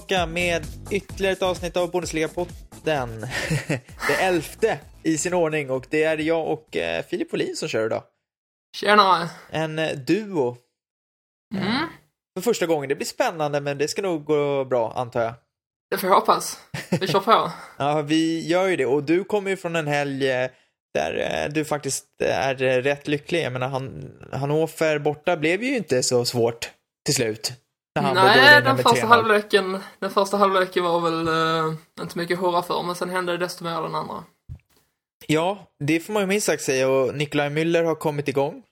tillbaka med ytterligare ett avsnitt av Bundesliga-podden. det elfte i sin ordning och det är jag och eh, Filip Folin som kör idag. Tjenare! En eh, duo. Mm, För första gången. Det blir spännande men det ska nog gå bra antar jag. det får jag hoppas. Vi kör på. Ja, vi gör ju det och du kommer ju från en helg eh, där du faktiskt är rätt lycklig. Jag menar, han, Hannover borta blev ju inte så svårt till slut. Nej, den första 3-0. halvleken, den första halvleken var väl eh, inte mycket hurra för, men sen hände det desto mer den andra. Ja, det får man ju minst sagt säga och Nikolaj Müller har kommit igång.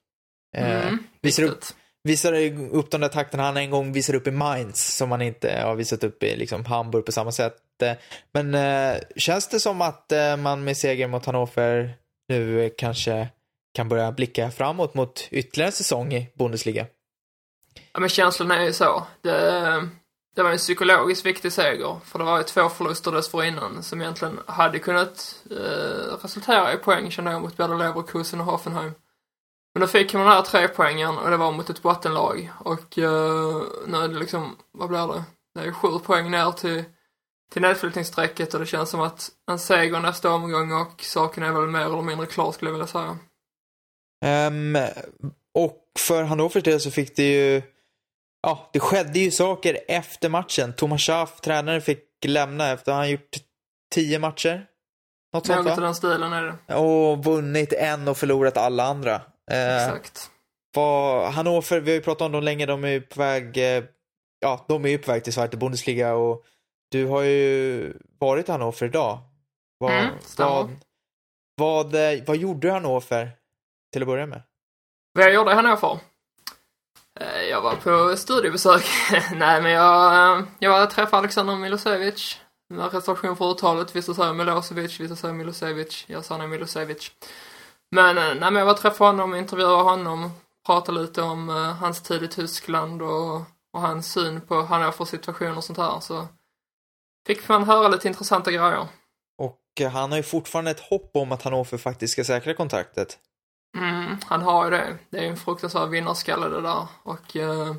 Eh, Mm, visar, upp, visar upp de där takterna han en gång visade upp i Mainz som han inte har visat upp i liksom, Hamburg på samma sätt. Eh, Men eh, känns det som att eh, man med seger mot Hannover nu eh, kanske kan börja blicka framåt mot ytterligare en säsong i Bundesliga? Ja, men känslan är ju så. Det, det var en psykologiskt viktig seger, för det var ju två förluster dessförinnan som egentligen hade kunnat eh, resultera i poäng, kände jag, mot både Leverkusen och Hoffenheim. Men då fick man den här tre poängen och det var mot ett bottenlag. Och eh, nu är det liksom, vad blir det? Det är sju poäng ner till, till nedflyttningsstrecket och det känns som att en seger nästa omgång och saken är väl mer eller mindre klar skulle jag vilja säga. Um, och för Hannovers del så fick det ju, ja, det skedde ju saker efter matchen. Thomas Schaff, tränaren, fick lämna efter han gjort tio matcher. Något sånt va? den stilen är det. Och vunnit en och förlorat alla andra. Eh, Exakt. vad, Hannover, vi har ju pratat om dem länge, de är ju på väg, eh, ja, de är ju på väg till Zweite Bundesliga och du har ju varit i Hannover idag. Vad, Mm, vad, vad, eh, vad gjorde Hannover till att börja med? Vad jag gjorde i Hannover? Eh, jag var på studiebesök. Nej, men jag, eh, jag träffade Alexander Milosevic. Med reservation för uttalet. Vissa säger Milosevic, vissa säger Milosevic. Jag sa nej Milosevic. Men, eh, nej, men jag var och träffade honom, intervjuade honom, pratade lite om uh, hans tid i Tyskland och, och hans syn på Hannovers situation och sånt här. Så fick man höra lite intressanta grejer. Och han har ju fortfarande ett hopp om att Hannover faktiskt ska säkra kontraktet. Mm, han har ju det. Det är ju en fruktansvärd vinnarskalle det där. Och eh,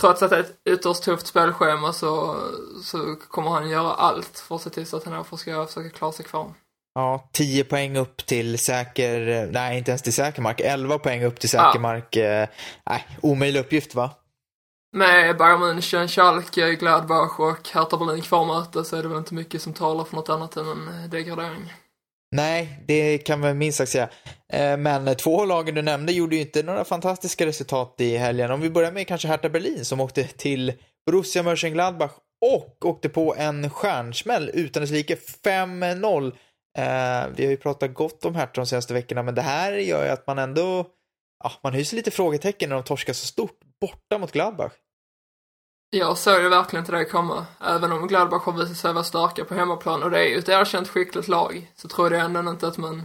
trots att det är ett ytterst tufft spelschema så, så kommer han göra allt för att se till så att Hannover ska försöka klara sig kvar. Ja, 10 poäng upp till säker, eh, nej inte ens till säker mark, 11 poäng upp till säker Ja. mark. Eh, nej, omöjlig uppgift va? Med Bayern München, Schalke, Gladbach och Hertha Berlin kvar möte så är det väl inte mycket som talar för något annat än en degradering. Nej, det kan man minst sagt säga. Eh, men två av lagen du nämnde gjorde ju inte några fantastiska resultat i helgen. Om vi börjar med kanske Hertha Berlin som åkte till Borussia Mönchengladbach och åkte på en stjärnsmäll utan dess like 5-0. Vi har ju pratat gott om Hertha de senaste veckorna, men det här gör ju att man ändå, ja, man hyser lite frågetecken när de torskar så stort borta mot Gladbach. Jag såg ju verkligen inte det komma. Även om Gladbach har visat sig vara starka på hemmaplan och det är ju ett erkänt skickligt lag så trodde jag ändå inte att man...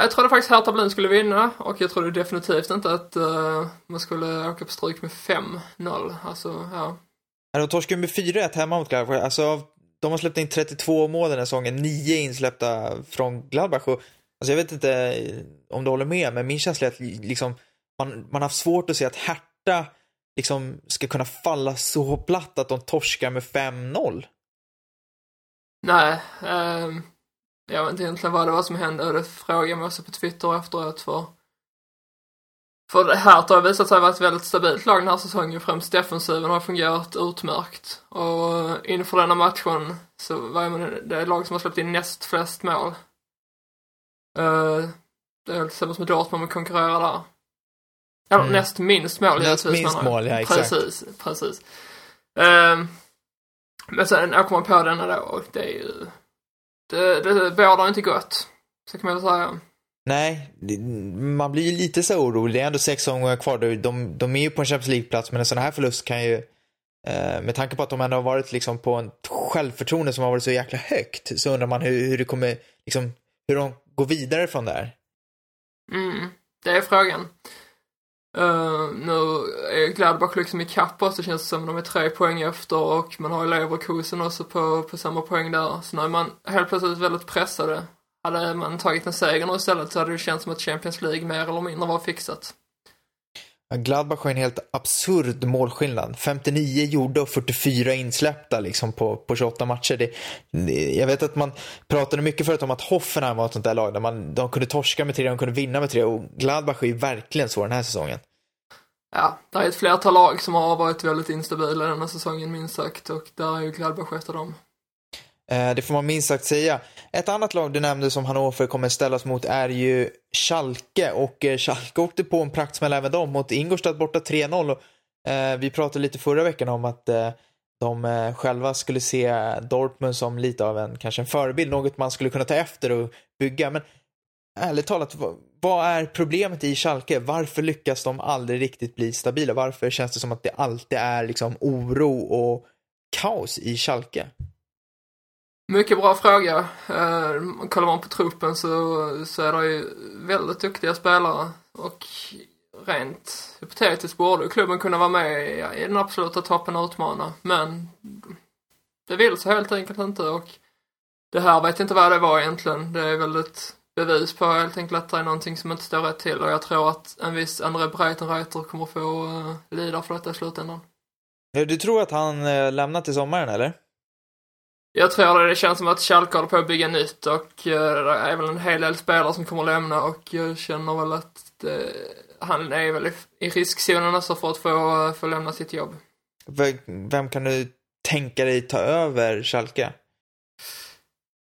Jag trodde faktiskt Hertha Blin skulle vinna och jag trodde definitivt inte att uh, man skulle åka på stryk med 5-0. Alltså, ja. Ja, De torskade med 4-1 hemma mot Gladbach. Alltså, de har släppt in 32 mål den här säsongen, 9 insläppta från Gladbach. Och, alltså, jag vet inte eh, om du håller med, men min känsla är att liksom, man, man har haft svårt att se att Hertha liksom, ska kunna falla så platt att de torskar med 5-0. Nej, eh, jag vet inte egentligen vad det var som hände och det frågade mig också på Twitter efteråt för för det här har visat sig vara ett väldigt stabilt lag den här säsongen, främst defensiven har fungerat utmärkt. Och eh, inför denna matchen så var man det lag som har släppt in näst flest mål. Eh, det är tillsammans med Dortmund man konkurrerar där. Eller Mm. näst minst mål Näst minst mål, ja, exakt. Precis, precis. Ehm, men sen åker man på denna då och det är ju... Det, det bådar inte gott. Så kan man väl säga. Nej, man blir ju lite så orolig. Det är ändå sex omgångar kvar. De, de, de är ju på en Champions League-plats, men en sån här förlust kan ju, eh, med tanke på att de ändå har varit liksom på en självförtroende som har varit så jäkla högt, så undrar man hur, hur det kommer, liksom, hur de går vidare från där. Mm, det är frågan. Uh, nu är Gladbach liksom i oss, det känns det som. De är tre poäng efter och man har ju Leverkusen också på, på samma poäng där. Så nu är man helt plötsligt väldigt pressade. hade man tagit en seger nu istället så hade det känts som att Champions League mer eller mindre var fixat. Gladbach har en helt absurd målskillnad. 59 gjorda och 44 insläppta liksom på, på 28 matcher. Det, det, jag vet att man pratade mycket förut om att Hoffenheim var ett sånt där lag där man, de kunde torska med tre, de kunde vinna med tre och Gladbach är ju verkligen så den här säsongen. Ja, det är ett flertal lag som har varit väldigt instabila den här säsongen minst sagt och där är ju Gladbach ett av dem. Eh, det får man minst sagt säga. Ett annat lag du nämnde som Hannover kommer ställas mot är ju Schalke och eh, Schalke åkte på en praktsmäll även de mot Ingolstadt borta 3-0. Eh, vi pratade lite förra veckan om att de själva skulle se Dortmund som lite av en, kanske en förebild, något man skulle kunna ta efter och bygga. Men ärligt talat, vad är problemet i Schalke? Varför lyckas de aldrig riktigt bli stabila? Varför känns det som att det alltid är liksom oro och kaos i Schalke? Mycket bra fråga. Eh, kollar man på truppen så, så är det ju väldigt duktiga spelare och rent hypotetiskt borde klubben kunna vara med i, i den absoluta toppen och utmana. Men det vill sig helt enkelt inte och det här vet jag inte vad det var egentligen. Det är väl ett bevis på helt enkelt att det är någonting som inte står rätt till och jag tror att en viss André Breitenreiter kommer få uh, lida för detta i slutändan. Du tror att han eh, lämnar till sommaren eller? Jag tror det, det känns som att Schalke håller på att bygga nytt och uh, det är väl en hel del spelare som kommer att lämna och jag känner väl att det, han är väl i, i riskzonen också för att få, uh, få lämna sitt jobb. Vem kan du tänka dig ta över Schalke?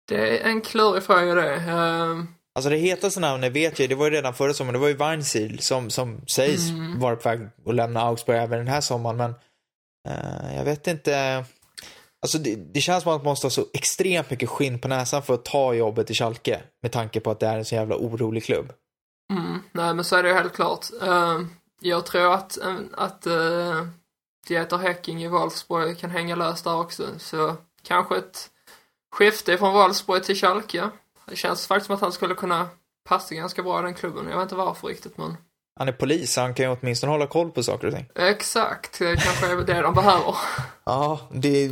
Det är en klurig fråga det. Uh, Alltså det hetaste namnet vet jag, det var ju redan förra sommaren, det var ju Weinziel som, som sägs mm. vara på väg att lämna Augsburg även den här sommaren, men uh, jag vet inte. Alltså det, det, känns som att man måste ha så extremt mycket skinn på näsan för att ta jobbet i Schalke. Med tanke på att det är en så jävla orolig klubb. Mm, nej men så är det ju helt klart. Uh, jag tror att, eh, att uh, Dieter Häcking i Wolfsburg kan hänga löst där också. Så kanske ett skifte från Wolfsburg till Schalke. Det känns faktiskt som att han skulle kunna passa ganska bra i den klubben. Jag vet inte varför riktigt men han är polis, han kan ju åtminstone hålla koll på saker och ting. Exakt, det kanske är det de behöver. ja, det är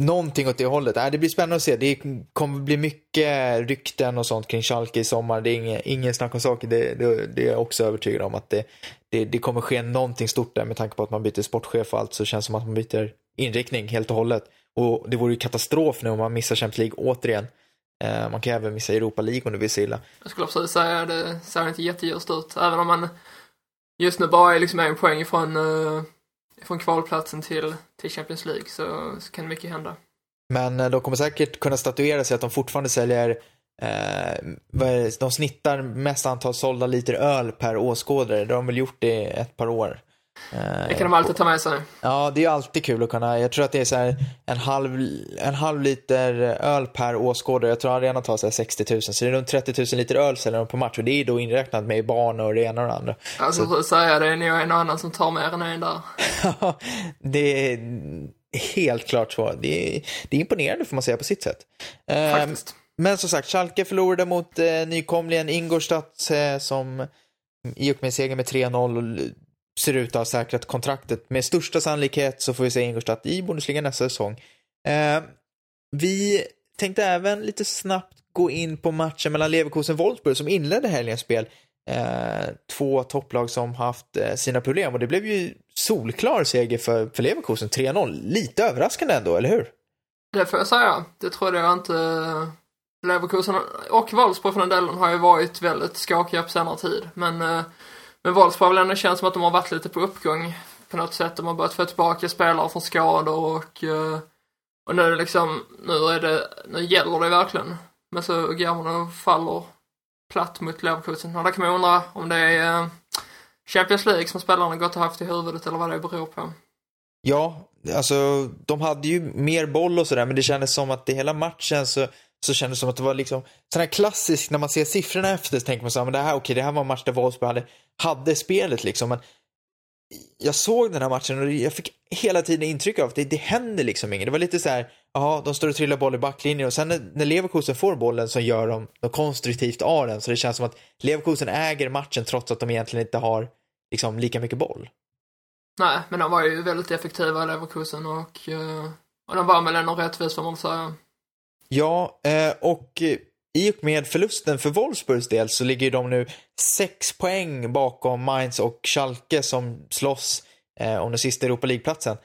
någonting åt det hållet. Äh, det blir spännande att se. Det kommer bli mycket rykten och sånt kring Schalke i sommar. Det är ingen, ingen snack om saker. Det, det, det, är jag också övertygad om att det, det, det kommer ske någonting stort där med tanke på att man byter sportchef och allt så känns det som att man byter inriktning helt och hållet. Och det vore ju katastrof nu om man missar Champions League återigen. Eh, man kan även missa Europa League om det vill sig illa. Jag skulle precis säga det ser inte jätteljust ut. Även om man just nu bara är liksom en poäng ifrån, eh, uh, från kvalplatsen till, till Champions League så, så kan mycket hända. Men eh, de kommer säkert kunna statuera sig att de fortfarande säljer uh, de snittar mest antal sålda liter öl per åskådare. Det har de väl gjort i ett par år. Det kan de alltid ta med sig. Ja, det är alltid kul att kunna. Jag tror att det är så här en halv, en halv liter öl per åskådare. Jag tror arenan tar så här 60 000. Så det är runt 30 000 liter öl säljer de på match. Och det är då inräknat med barn och det ena och det andra. Alltså, så... säga det är nog en och annan som tar mer än en där. Det är helt klart så. Det är, det är imponerande får man säga på sitt sätt. Faktiskt. Men som sagt, Schalke förlorade mot eh, nykomlingen Ingolstadt eh, som i och med segern med 3-0 ser ut att ha säkrat kontraktet. Med största sannolikhet så får vi se Ingolstadt i Bundesliga nästa säsong. Eh, vi tänkte även lite snabbt gå in på matchen mellan Leverkusen och Wolfsburg som inledde helgens spel. Eh, två topplag som haft eh, sina problem och det blev ju solklar seger för, för Leverkusen, 3-0. Lite överraskande ändå, eller hur? Det får jag säga. Det trodde jag inte. Leverkusen och Wolfsburg för den delen har ju varit väldigt skakiga på senare tid. Men eh, men Wolfsburg har väl ändå känns som att de har varit lite på uppgång på något sätt. De har börjat få tillbaka spelare från skador och, eh, och nu är det liksom, nu är det, nu gäller det verkligen. Men så går man och faller platt mot Leverkusen. Och där kan man undra om det är eh, Champions League som spelarna gått och haft i huvudet eller vad det beror på. Ja, alltså de hade ju mer boll och sådär men det kändes som att i hela matchen så så kändes det som att det var liksom sån här klassisk när man ser siffrorna efter så tänker man så här, men det här, okej, okay, det här var en match där Wolfsburg hade, hade spelet liksom. Men jag såg den här matchen och jag fick hela tiden intryck av att det, det händer liksom inget. Det var lite så här, ja, de står och trillar boll i backlinjen och sen när, när Leverkusen får bollen så gör de, de konstruktivt av den. Så det känns som att Leverkusen äger matchen trots att de egentligen inte har liksom lika mycket boll. Nej, men de var ju väldigt effektiva Leverkusen och, eh, och de var väl ändå rättvis får man säga. Ja, eh, och i och med förlusten för Wolfsburgs del så ligger de nu sex poäng bakom Mainz och Schalke som slåss eh, om den sista Europa League-platsen.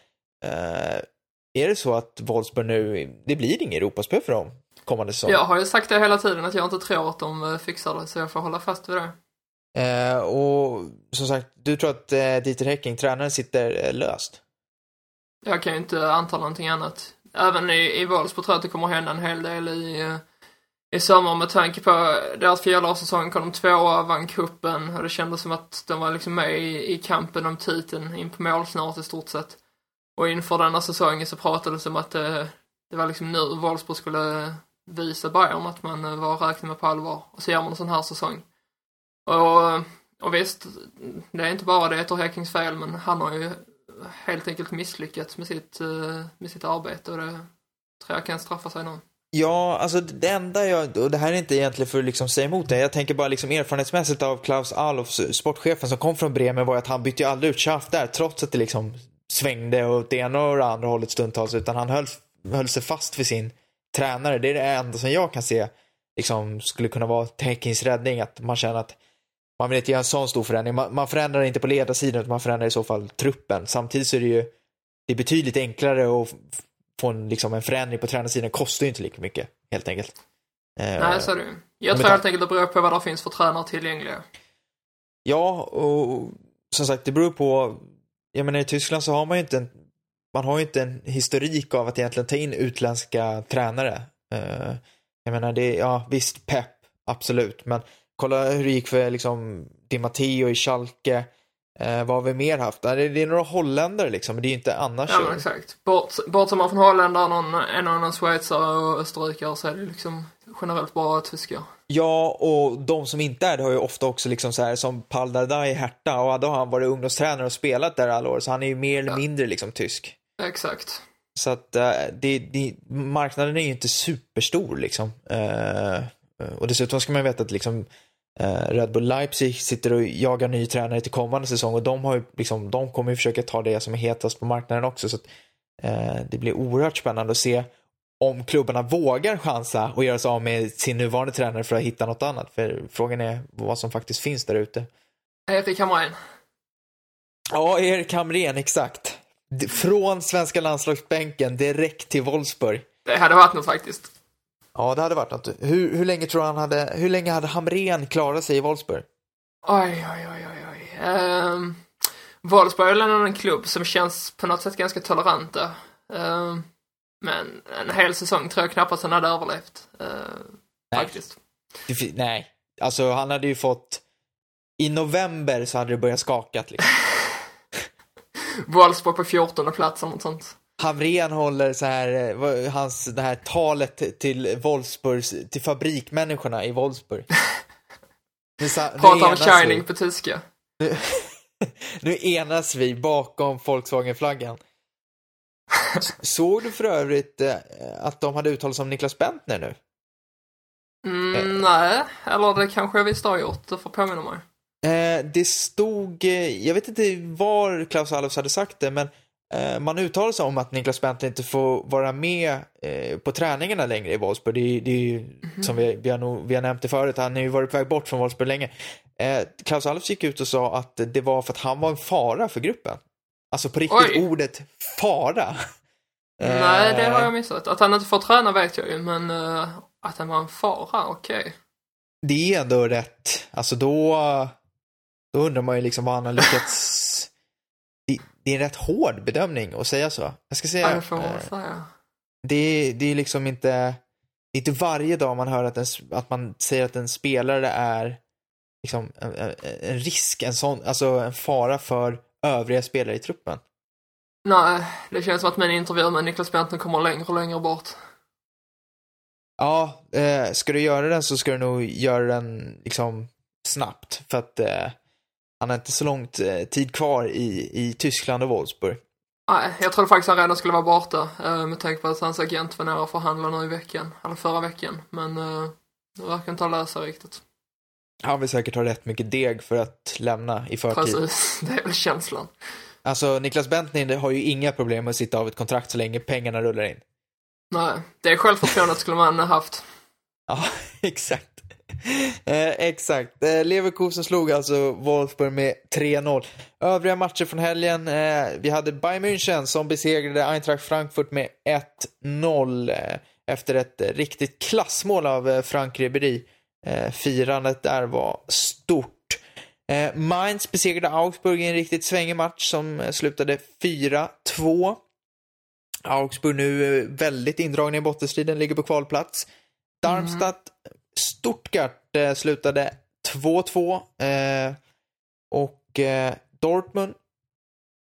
Eh, är det så att Wolfsburg nu, det blir ingen Europaspel för dem kommande säsong? Jag har ju sagt det hela tiden att jag inte tror att de eh, fixar det, så jag får hålla fast vid det. Eh, och som sagt, du tror att eh, Dieter Hecking, tränaren, sitter eh, löst? Jag kan ju inte anta någonting annat. Även i, i Wolfsburg tror jag att det kommer hända en hel del i, eh, i sommar med tanke på deras fjolårssäsong kom de tvåa, vann cupen och det kändes som att de var liksom med i, i kampen om titeln in på mål snart i stort sett. Och inför denna säsongen så pratades det om att det, det var liksom nu Wolfsburg skulle visa Bayern att man eh, var räkna med på allvar. Och så gör man en sån här säsong. Och, och visst, det är inte bara det Etor Häckings fel, men han har ju helt enkelt misslyckats med sitt, eh, med sitt arbete och det tror jag kan straffa sig nu. Ja, alltså det enda jag, och det här är inte egentligen för att liksom säga emot det, jag tänker bara liksom erfarenhetsmässigt av Klaus Allof, eh, sportchefen som kom från Bremen var att han bytte ju aldrig ut Schaff där, trots att det liksom svängde åt det ena och det andra hållet stundtals, utan han höll, höll sig fast vid sin tränare. Det är det enda som jag kan se liksom skulle kunna vara Tekins räddning, att man känner att man vill inte göra en sån stor förändring. Man, man förändrar inte på ledarsidan, utan man förändrar i så fall truppen. Samtidigt så är det ju det är betydligt enklare att få en, liksom, en förändring på tränarsidan. kostar ju inte lika mycket, helt enkelt. Eh, Nej, så är det Jag tror helt enkelt det beror på vad det finns för tränare tillgängliga. Ja, och som sagt, det beror på. Jag menar, i Tyskland så har man ju inte en, man har ju inte en historik av att egentligen ta in utländska tränare. Uh, jag menar, det, ja visst, pepp, absolut, men kolla hur det gick för liksom Di Matteo i Schalke. Eh, vad har vi mer haft? Det är, det är några holländare liksom, men det är ju inte annars. Ja, men exakt. Bort, från holländare, någon, en annan schweizare och österrikare så är det liksom generellt bara tyskar. Ja, och de som inte är det har ju ofta också liksom så här som Pal Dardai i Hertha och då har han varit ungdomstränare och spelat där alla år, så han är ju mer eller ja. mindre liksom tysk. Exakt. Så att uh, det, det, marknaden är ju inte superstor liksom. Uh, och dessutom ska man veta att liksom Red Bull Leipzig sitter och jagar ny tränare till kommande säsong och de, har liksom, de kommer ju försöka ta det som är hetast på marknaden också. Så att, eh, det blir oerhört spännande att se om klubbarna vågar chansa och göra sig av med sin nuvarande tränare för att hitta något annat. För frågan är vad som faktiskt finns där ute. Erik Hamrén. Ja, Erik Hamrén, exakt. Från svenska landslagsbänken direkt till Wolfsburg. Det hade varit något faktiskt. Ja, det hade varit något. Hur, hur länge tror han hade, hur länge hade Hamrén klarat sig i Wolfsburg? Oj, oj, oj, oj, oj. Um, Wolfsburg är en klubb som känns på något sätt ganska toleranta. Um, men en hel säsong tror jag knappast han hade överlevt. Uh, nej. Faktiskt. Nej, alltså han hade ju fått, i november så hade det börjat skakat liksom. Wolfsburg på 14 plats eller något sånt. Hamrén håller så här, eh, hans, det här talet till Wolfsburgs, till fabrikmänniskorna i Wolfsburg. Pratar om Shining vi. på tyska. Nu, nu enas vi bakom Volkswagen-flaggan. Såg du för övrigt eh, att de hade uttalat sig om Niklas Bentner nu? Mm, eh. Nej, eller det kanske jag visst har gjort, du får påminna mig. Det stod, jag vet inte var Klaus Allofs hade sagt det, men man uttalar sig om att Niklas Bentley inte får vara med eh, på träningarna längre i Wolfsburg. Det, det är ju, mm -hmm. som vi, vi, har nog, vi har nämnt det förut, han har ju varit på väg bort från Wolfsburg länge. Eh, Klaus Alfs gick ut och sa att det var för att han var en fara för gruppen. Alltså på riktigt Oj. ordet fara. Nej, det har jag missat. Att han inte får träna vet jag ju, men att han var en fara, okej. Okay. Det är ändå rätt, alltså då, då undrar man ju liksom vad han har lyckats det är en rätt hård bedömning att säga så. Jag ska säga. Ja, eh, det, det är liksom inte, inte varje dag man hör att, en, att man säger att en spelare är liksom en, en, risk, en sån, alltså en fara för övriga spelare i truppen. Nej, det känns som att min intervju med Niklas Bentner kommer längre och längre bort. Ja, eh, ska du göra den så ska du nog göra den liksom snabbt. För att eh, han har inte så långt eh, tid kvar i, i Tyskland och Wolfsburg. Nej, jag trodde faktiskt han redan skulle vara borta eh, med tanke på att hans agent var nära att förhandla nu i veckan, eller förra veckan. Men eh, det verkar inte ha löst sig riktigt. Han vill säkert ha rätt mycket deg för att lämna i förtid. Precis, det är väl känslan. Alltså, Niklas Bentner har ju inga problem med att sitta av ett kontrakt så länge pengarna rullar in. Nej, det självförtroendet skulle man ha haft. Ja, exakt. Eh, exakt. Eh, Leverkusen slog alltså Wolfsburg med 3-0. Övriga matcher från helgen. Eh, vi hade Bayern München som besegrade Eintracht Frankfurt med 1-0 eh, efter ett riktigt klassmål av Frank Ribéry. Firandet där var stort. Mainz besegrade Augsburg i en riktigt svängig match som slutade 4-2. Augsburg nu väldigt indragna i bottenstriden, ligger på kvalplats. Darmstadt, Stuttgart eh, slutade 2-2. Eh, och eh, Dortmund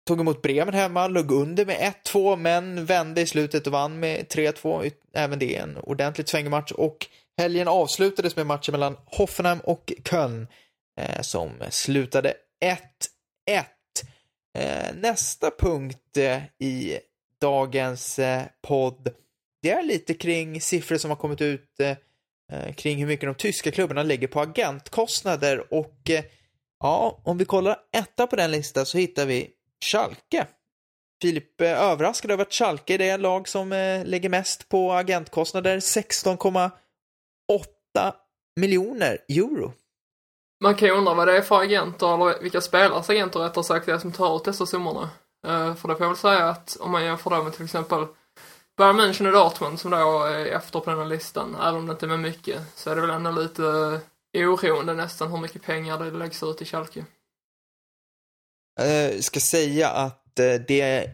tog emot Bremen hemma, låg under med 1-2 men vände i slutet och vann med 3-2. Även det en ordentligt svängig match. Och helgen avslutades med matchen mellan Hoffenheim och Köln eh, som slutade 1-1. Eh, nästa punkt eh, i dagens eh, podd det är lite kring siffror som har kommit ut eh, Eh, kring hur mycket de tyska klubbarna lägger på agentkostnader och eh, ja, om vi kollar etta på den listan så hittar vi Schalke. Filip är överraskad över att Schalke är det lag som lägger mest på agentkostnader, 16,8 miljoner euro. Man kan ju undra vad det är för agenter, eller vilka spelares agenter rättare sagt det är som tar ut dessa summorna. För det får jag väl säga att om man jämför då med till exempel Bayern München och Dortmund som då är efter på den här listan, även om det inte är med mycket, så är det väl ändå lite eh, oroande nästan hur mycket pengar det läggs ut i Schalke. Eh, ska säga att eh, det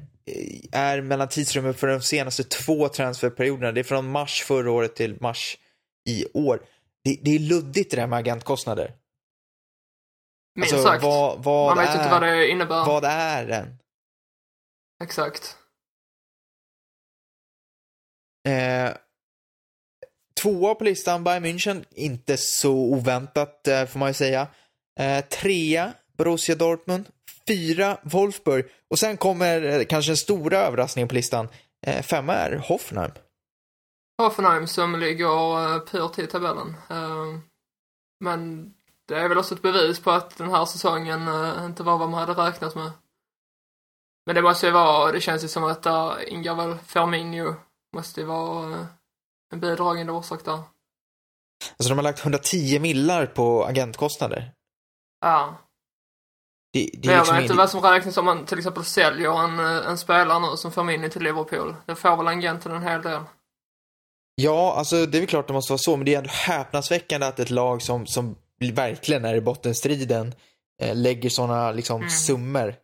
är mellan tidsrummet för de senaste två transferperioderna. Det är från mars förra året till mars i år. Det, det är luddigt det där med agentkostnader. Minst Alltså, sagt. vad, vad Man vet är, inte vad det innebär. Vad är den? Exakt. Eh, tvåa på listan, Bayern München. Inte så oväntat, eh, får man ju säga. Eh, trea, Borussia Dortmund. Fyra, Wolfsburg. Och sen kommer eh, kanske den stora överraskningen på listan. Eh, femma är Hoffenheim. Hoffenheim som ligger eh, uh, pyrt i tabellen. Eh, men det är väl också ett bevis på att den här säsongen eh, inte var vad man hade räknat med. Men det måste ju vara, det känns ju som att där ingår väl Firmino måste ju vara eh, en bidragande orsak där. Alltså de har lagt 110 millar på agentkostnader. Ja. Det, det jag liksom vet inte in- vad som räknas om man till exempel säljer en, eh, en spelare nu som Firmino till Liverpool. Det får väl agenten en hel del. Ja, alltså det är väl klart det måste vara så, men det är ändå häpnadsväckande att ett lag som, som verkligen är i bottenstriden eh, lägger sådana liksom Mm. summor.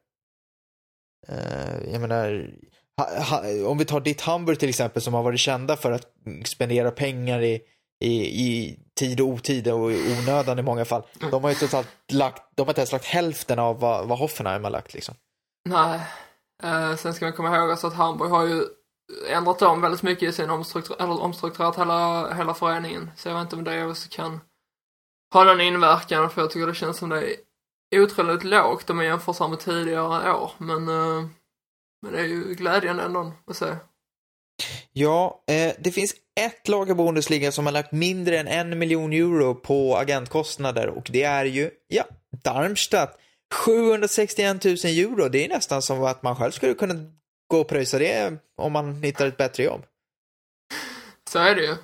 Eh, jag menar, om vi tar ditt Hamburg till exempel som har varit kända för att spendera pengar i, i, i tid och otid och i onödan i många fall. Mm. De har ju totalt lagt, de har inte ens lagt hälften av vad, vad Hoffenheim har lagt liksom. Nej. Eh, sen ska man komma ihåg alltså att Hamburg har ju ändrat om väldigt mycket i sin omstruktur- eller omstrukturerat hela, hela föreningen. Så jag vet inte om det också kan ha någon inverkan för jag tycker det känns som det är otroligt lågt om man jämför med tidigare år. Men, eh, men det är ju glädjande ändå att se. Ja, eh, det finns ett lag i Bundesliga som har lagt mindre än en miljon euro på agentkostnader och det är ju, ja, Darmstadt. 761 000 euro, det är nästan som att man själv skulle kunna gå och pröjsa det om man hittar ett bättre jobb. Så är det ju.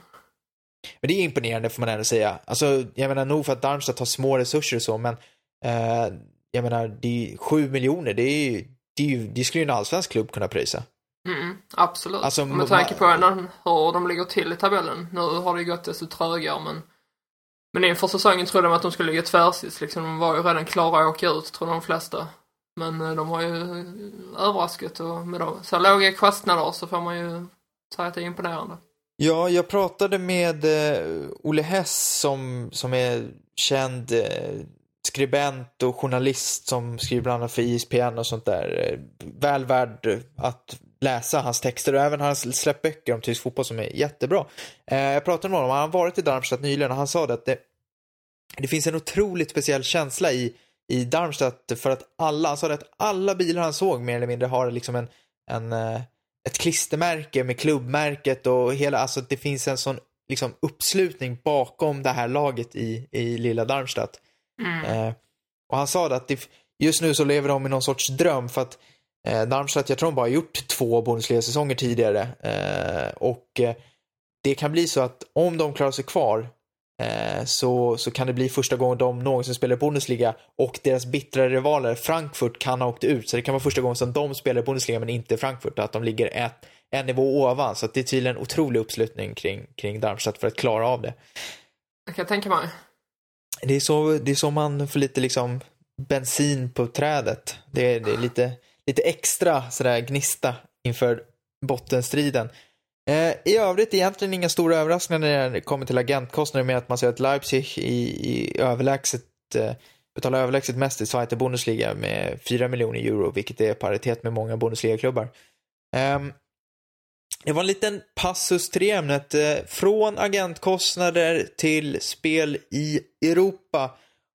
Men det är imponerande får man ändå säga. Alltså, jag menar nog för att Darmstadt har små resurser och så, men eh, jag menar, det är 7 miljoner, det är ju, det, ju, det skulle ju en allsvensk klubb kunna pröjsa. Mm, absolut. Alltså, med tanke på ändå hur de ligger till i tabellen. Nu har det ju gått desto trögare men men inför säsongen trodde de att de skulle ligga tvärsist liksom. De var ju redan klara att åka ut, tror de flesta. Men eh, de har ju eh, överraskat och med då, så låga kostnader så får man ju säga att det är imponerande. Ja, jag pratade med eh, Olle Hess som, som är känd eh, skribent och journalist som skriver bland annat för ISPN och sånt där. Eh, väl värd att läsa hans texter och även hans släppt böcker om tysk fotboll som är jättebra. Eh, jag pratade med honom, han har varit i Darmstadt nyligen och han sa det att det, det finns en otroligt speciell känsla i, i Darmstadt för att alla, han sa det att alla bilar han såg mer eller mindre har liksom en, en eh, ett klistermärke med klubbmärket och hela, alltså det finns en sån liksom uppslutning bakom det här laget i, i lilla Darmstadt. Mm. Eh, och han sa det att det, just nu så lever de i någon sorts dröm för att eh, Darmstadt, jag tror de bara har gjort två Bundesliga-säsonger tidigare eh, och eh, det kan bli så att om de klarar sig kvar eh, så, så kan det bli första gången de någonsin spelar Bundesliga och deras bittra rivaler Frankfurt kan ha åkt ut. Så det kan vara första gången som de spelar Bundesliga men inte Frankfurt, att de ligger ett, en nivå ovan. Så det är tydligen en otrolig uppslutning kring, kring Darmstadt för att klara av det. Jag kan tänka mig. Det är så, det är så man får lite liksom bensin på trädet. Det är, det är lite, lite extra sådär gnista inför bottenstriden. Eh, I övrigt egentligen inga stora överraskningar när det kommer till agentkostnader med att man ser att Leipzig i, i överlägset eh, betalar överlägset mest i Zweite Bundesliga med 4 miljoner euro, vilket är paritet med många Bundesliga-klubbar. Eh, det var en liten passus till det ämnet. Eh, från agentkostnader till spel i Europa.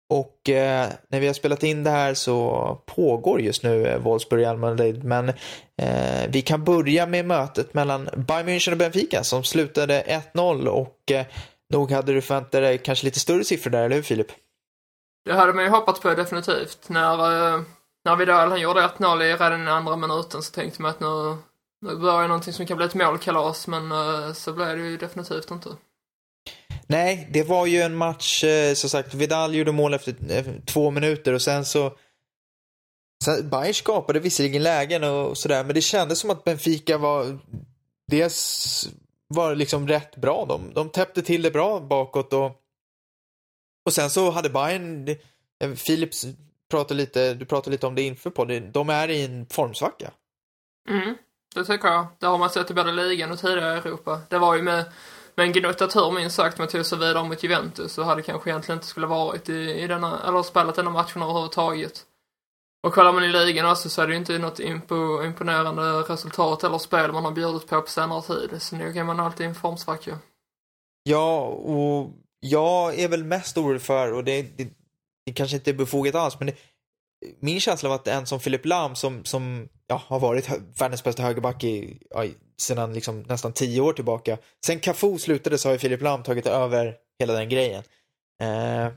Och eh, när vi har spelat in det här så pågår just nu eh, Wolfsburg Madrid. Men eh, vi kan börja med mötet mellan Bayern München och Benfica som slutade 1-0 och eh, nog hade du förväntat dig kanske lite större siffror där, eller hur Filip? Det hade man ju hoppats på definitivt. När, eh, när Vidal han gjorde 1-0 i redan i andra minuten så tänkte man att nu, nu börjar någonting som kan bli ett målkalas, men eh, så blev det ju definitivt inte. Nej, det var ju en match, eh, som sagt, Vidal gjorde mål efter eh, två minuter och sen så Sen, Bayern skapade visserligen lägen och sådär, men det kändes som att Benfica var dels var liksom rätt bra. De, de täppte till det bra bakåt och och sen så hade Bayern, Philips pratade lite, du pratade lite om det inför på det, de är i en formsvacka. Mm, det tycker jag. Det har man sett i både ligan och tidigare i Europa. Det var ju med med en gnutta tur minst sagt man tog sig vidare mot Juventus så hade kanske egentligen inte skulle varit i, i denna, eller spelat denna matchen överhuvudtaget. Och kollar man i ligan också så är det ju inte något impo, imponerande resultat eller spel man har bjudit på på senare tid. Så nog är man alltid i en formsvacka. Ja, och jag är väl mest orolig för, och det, det, det kanske inte är befogat alls, men det, min känsla var att en som Philip Lam som, som ja, har varit världens bästa högerback i, ja, sedan liksom nästan tio år tillbaka. Sen Cafu slutade så har ju Filip Lam tagit över hela den grejen. Eh,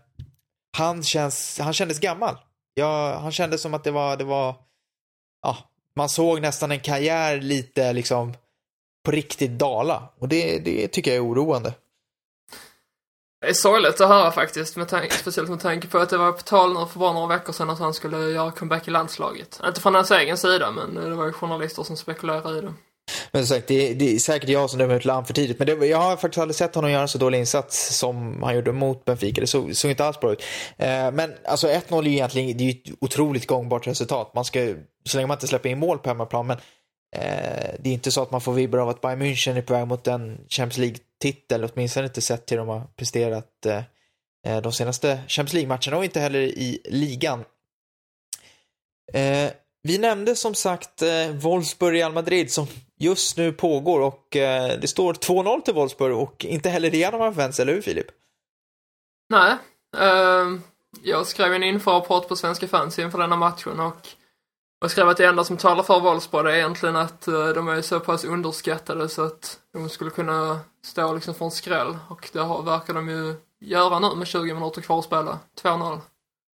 han, känns, han kändes gammal. Ja, han kändes som att det var, det var, ja, man såg nästan en karriär lite liksom på riktigt dala. Och det, det tycker jag är oroande. Det är sorgligt att höra faktiskt, med tanke, speciellt med tanke på att det var på tal nu för bara några veckor sedan att han skulle göra comeback i landslaget. Inte från hans egen sida, men det var ju journalister som spekulerade i det. Men som sagt, det, det är säkert jag som dömer ut land för tidigt. Men det, jag har faktiskt aldrig sett honom göra en så dålig insats som han gjorde mot Benfica. Det såg, såg inte alls bra ut. Eh, men alltså 1-0 är ju egentligen det är ett otroligt gångbart resultat. Man ska, så länge man inte släpper in mål på hemmaplan. Men Eh, det är inte så att man får vibbar av att Bayern München är på väg mot en Champions League-titel. Åtminstone inte sett till de har presterat eh, eh de senaste Champions League-matcherna och inte heller i ligan. Eh, vi nämnde som sagt eh, Wolfsburg-Real Madrid som just nu pågår och eh, det står 2-0 till Wolfsburg och inte heller det hade man förväntat sig, eller hur Filip? Nej. Eh, jag skrev en införrapport på Svenska fans inför denna matchen och jag skrev att det enda som talar för Wolfsburg är egentligen att uh, de är så pass underskattade så att de skulle kunna stå liksom för en skräll och det har, verkar de ju göra nu med 20 minuter kvar att spela. 2-0.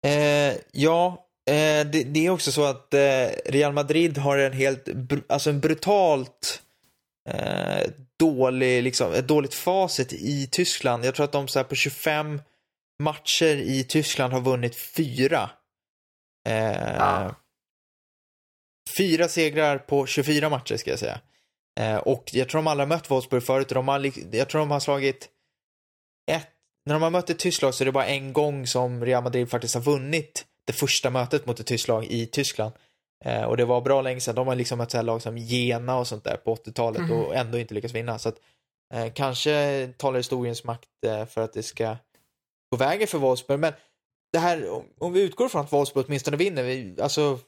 Eh, ja, Eh, det, det, är också så att eh, Real Madrid har en helt, alltså en brutalt eh, dålig, liksom, ett dåligt facit i Tyskland. Jag tror att de så här, på 25 matcher i Tyskland har vunnit fyra. Ja. Fyra segrar på 24 matcher ska jag säga. och jag tror de alla har mött Wolfsburg förut. De har, jag tror de har slagit ett, när de har mött ett Tyskland så är det bara en gång som Real Madrid faktiskt har vunnit det första mötet mot ett tyskt lag i Tyskland. Eh, och det var bra länge sedan. De har liksom mött lag som Jena och sånt där på 80-talet mm. och ändå inte lyckats vinna. Så att, eh, kanske talar historiens makt eh, för att det ska gå vägen för Wolfsburg. Men det här, om vi utgår från att Wolfsburg åtminstone vinner, vi, alltså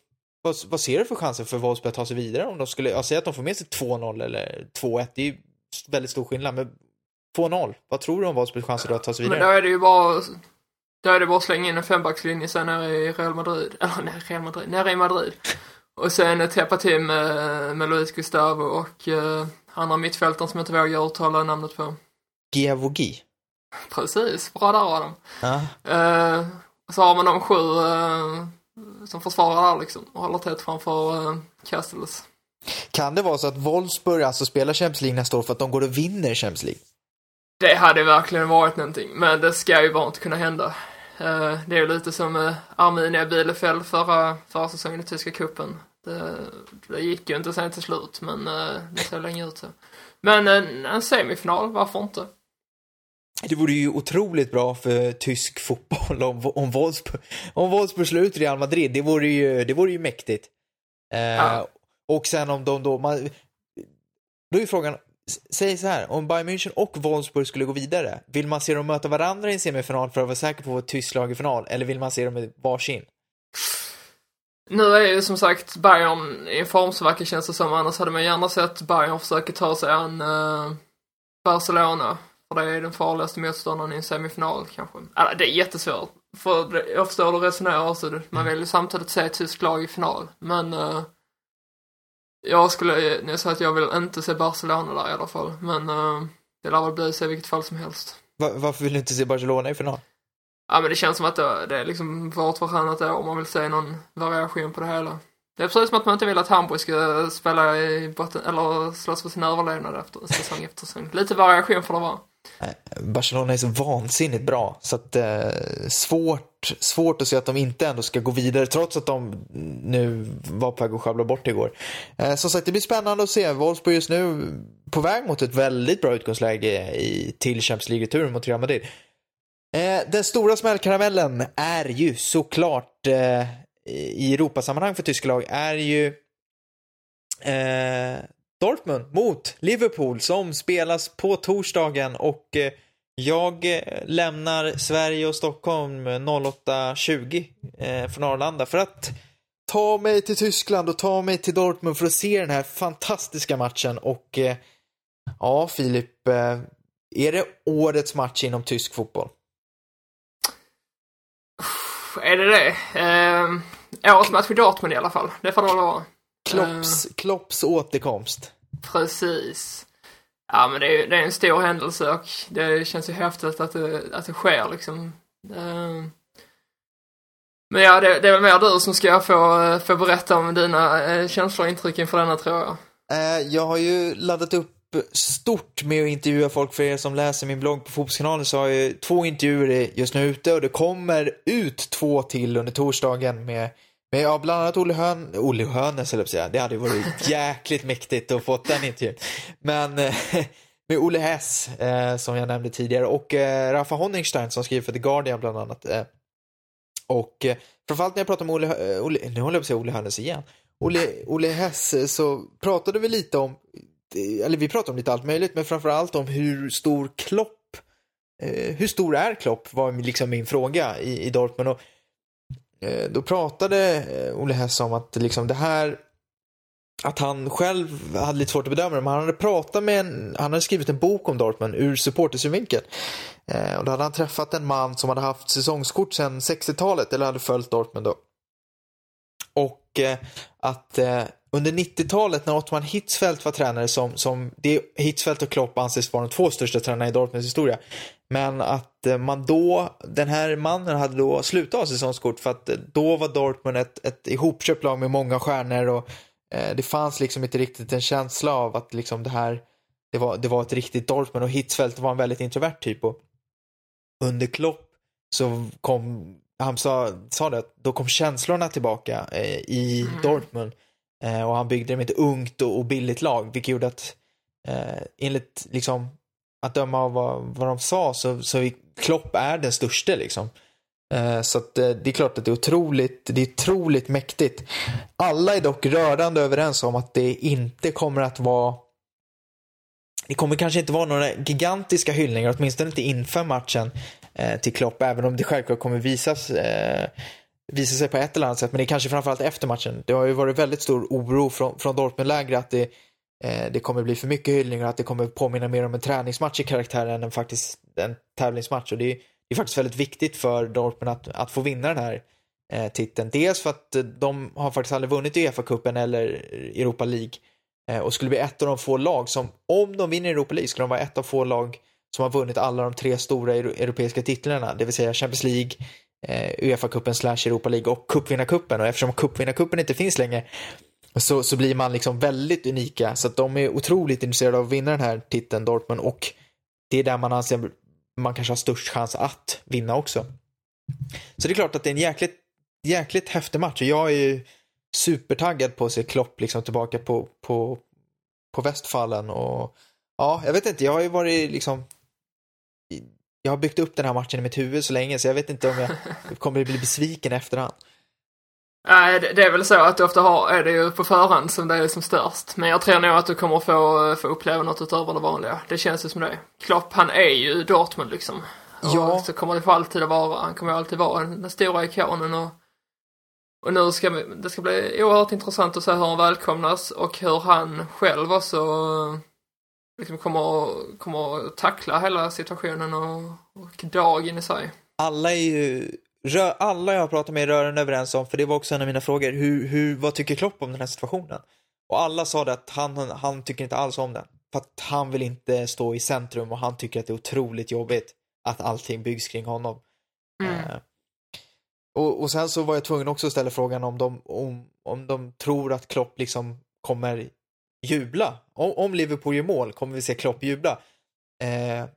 vad, vad, ser du för chanser för Wolfsburg att ta sig vidare om de skulle, jag säger att de får med sig 2-0 eller 2-1, det är ju väldigt stor skillnad, men 2-0, vad tror du om Wolfsburgs chanser att ta sig vidare? Men då är det ju bara då är det bara att slänga in en fembackslinje sen nere i Real Madrid. Eller nere i Real Madrid, nere i Madrid. Och sen täppa till med, med Luis Gustavo och uh, andra mittfältaren som jag inte vågar uttala namnet på. Giavogi. Precis, bra där Adam. Ja. Uh, så har man de sju uh, som försvarar där liksom och håller tätt framför uh, Castells. Kan det vara så att Wolfsburg alltså spelar Champions League nästa år för att de går och vinner Champions League? Det hade verkligen varit någonting, men det ska ju bara inte kunna hända. Eh, det är ju lite som Arminia Bielefeld förra, förra säsongen i tyska cupen. Det, det, gick ju inte sen till slut, men uh, det ser länge ut så. Men en, en semifinal, varför inte? Det vore ju otroligt bra för tysk fotboll om, om, Wolfsburg, om Wolfsburg slår ut Real Madrid. Det vore ju, det vore ju mäktigt. Eh, ja. Och sen om de då, man, då är frågan, säg så här, om Bayern München och Wolfsburg skulle gå vidare, vill man se dem möta varandra i en semifinal för att vara säker på att ett tyskt lag i final, eller vill man se dem i varsin? Nu är ju som sagt Bayern i en formsvacka känns det som, annars hade man gärna sett Bayern försöka ta sig an uh, Barcelona. För det är den farligaste motståndaren i en semifinal kanske. Alltså, det är jättesvårt. För jag förstår hur du resonerar också. Man vill ju samtidigt se ett tyskt lag i final. Men uh, jag skulle nog säga att jag vill inte se Barcelona där i alla fall. Men uh, det lär väl bli så i vilket fall som helst. Va varför vill du inte se Barcelona i final? Ja men det känns som att det, det är liksom vart vartannat år om man vill se någon variation på det hela. Det är precis som att man inte vill att Hamburg ska spela i botten, eller slåss för sin överlevnad efter säsong efter säsong. Lite variation får det vara. Eh, Barcelona är så vansinnigt bra så att eh, svårt, svårt att se att de inte ändå ska gå vidare trots att de nu var på väg att sjabbla bort igår. Eh, som sagt, det blir spännande att se. Wolfsburg just nu på väg mot ett väldigt bra utgångsläge i, till Champions League-turen mot Real Madrid. Eh, den stora smällkaramellen är ju såklart eh, i Europasammanhang för tyska lag är ju eh, Dortmund mot Liverpool som spelas på torsdagen och eh, jag eh, lämnar Sverige och Stockholm 08.20 eh, från Arlanda för att ta mig till Tyskland och ta mig till Dortmund för att se den här fantastiska matchen och ja, Filip, är det årets match inom tysk fotboll? Är det det? Eh, årets match i Dortmund i alla fall. Det får det väl vara. Klopps, uh, Klopps återkomst. Precis. Ja, men det är, det är en stor händelse och det känns ju häftigt att det, att det sker liksom. Uh, men ja, det, det, är väl mer du som ska få, få berätta om dina uh, känslor och intryck inför denna tror jag. Uh, jag har ju laddat upp stort med att intervjua folk. För er som läser min blogg på Fotbollskanalen så har jag två intervjuer just nu ute och det kommer ut två till under torsdagen med men ja, bland annat Olle Hön, Olle Hönes, eller säga. Det hade ju varit jäkligt mäktigt att få den intervjun. Men eh, med Olle Hess, eh, som jag nämnde tidigare, och eh, Rafa Honningstein som skriver för The Guardian bland annat. Eh, och eh, framförallt när jag pratar med Olle, Olle nu håller jag på att säga Olle Hönes igen. Olle, Olle Hess, så pratade vi lite om, eller vi pratade om lite allt möjligt, men framförallt om hur stor Klopp, hur stor är Klopp var liksom min fråga i, i Dortmund. Och Eh, då pratade eh, Olle Hess om att liksom det här att han själv hade lite svårt att bedöma det, men han hade pratat med en, han hade skrivit en bok om Dortmund ur supportersynvinkel. Eh, och då hade han träffat en man som hade haft säsongskort sedan 60-talet, eller hade följt Dortmund då. Och eh, att eh, under 90-talet när Ottman Hitzfeldt var tränare som, som det, Hitzfeldt och Klopp anses vara de två största tränarna i Dortmunds historia. Men att eh, man då, den här mannen hade då slutat ha säsongskort för att eh, då var Dortmund ett, ett ihopköpt lag med många stjärnor och eh, det fanns liksom inte riktigt en känsla av att liksom det här, det var, det var ett riktigt Dortmund och Hitzfeldt var en väldigt introvert typ och under Klopp så kom, han sa, sa det, att då kom känslorna tillbaka eh, i mm. Dortmund eh, och han byggde med ett ungt och, och billigt lag vilket gjorde att eh, enligt liksom att döma av vad, vad de sa så, så Klopp är den största liksom. Eh, så att, eh, det är klart att det är otroligt, det är otroligt mäktigt. Alla är dock rörande överens om att det inte kommer att vara det kommer kanske inte vara några gigantiska hyllningar, åtminstone inte inför matchen Eh, till Klopp, även om det självklart kommer visas, eh, visa sig på ett eller annat sätt. Men det är kanske framförallt efter matchen. Det har ju varit väldigt stor oro från, från Dortmund-lägret att det Eh, det kommer bli för mycket hyllningar, att det kommer påminna mer om en träningsmatch i karaktären än faktiskt en tävlingsmatch. Och det är, det är faktiskt väldigt viktigt för Dortmund att, att få vinna den här eh, titeln. Dels för att de har faktiskt aldrig vunnit Uefa-cupen eller Europa League eh, och skulle bli ett av de få lag som, om de vinner Europa League, skulle de vara ett av få lag som har vunnit alla de tre stora europeiska titlarna, det vill säga Champions League, eh, Uefa-cupen slash Europa League och cupvinnarcupen. Och eftersom cupvinnarcupen inte finns längre så, så blir man liksom väldigt unika. Så att de är otroligt intresserade av att vinna den här titeln, Dortmund. Och det är där man anser man kanske har störst chans att vinna också. Så det är klart att det är en jäkligt, jäkligt häftig match och jag är ju supertaggad på att se Klopp liksom tillbaka på, på, på Västfallen och ja, jag vet inte, jag har ju varit liksom jag har byggt upp den här matchen i mitt huvud så länge så jag vet inte om jag kommer bli besviken efterhand. Nej, det är väl så att du ofta har, är det ju på förhand som det är som störst. Men jag tror nog att du kommer få, få uppleva något utöver det vanliga. Det känns ju som det. Klopp, han är ju Dortmund liksom. Och Ja. så kommer det för alltid att vara, han kommer alltid vara den stora ikonen och och nu ska det ska bli oerhört intressant att se hur han välkomnas och hur han själv också liksom kommer, kommer att tackla hela situationen och, och dagen i sig. Alla är ju, alla jag har pratat med är rörande överens om, för det var också en av mina frågor, hur, hur, vad tycker Klopp om den här situationen? Och alla sa det att han, han tycker inte alls om den. För att han vill inte stå i centrum och han tycker att det är otroligt jobbigt att allting byggs kring honom. Mm. Eh, och, och sen så var jag tvungen också att ställa frågan om de, om, om de tror att Klopp liksom kommer jubla. Om, om Liverpool gör mål kommer vi se Klopp jubla. Eh,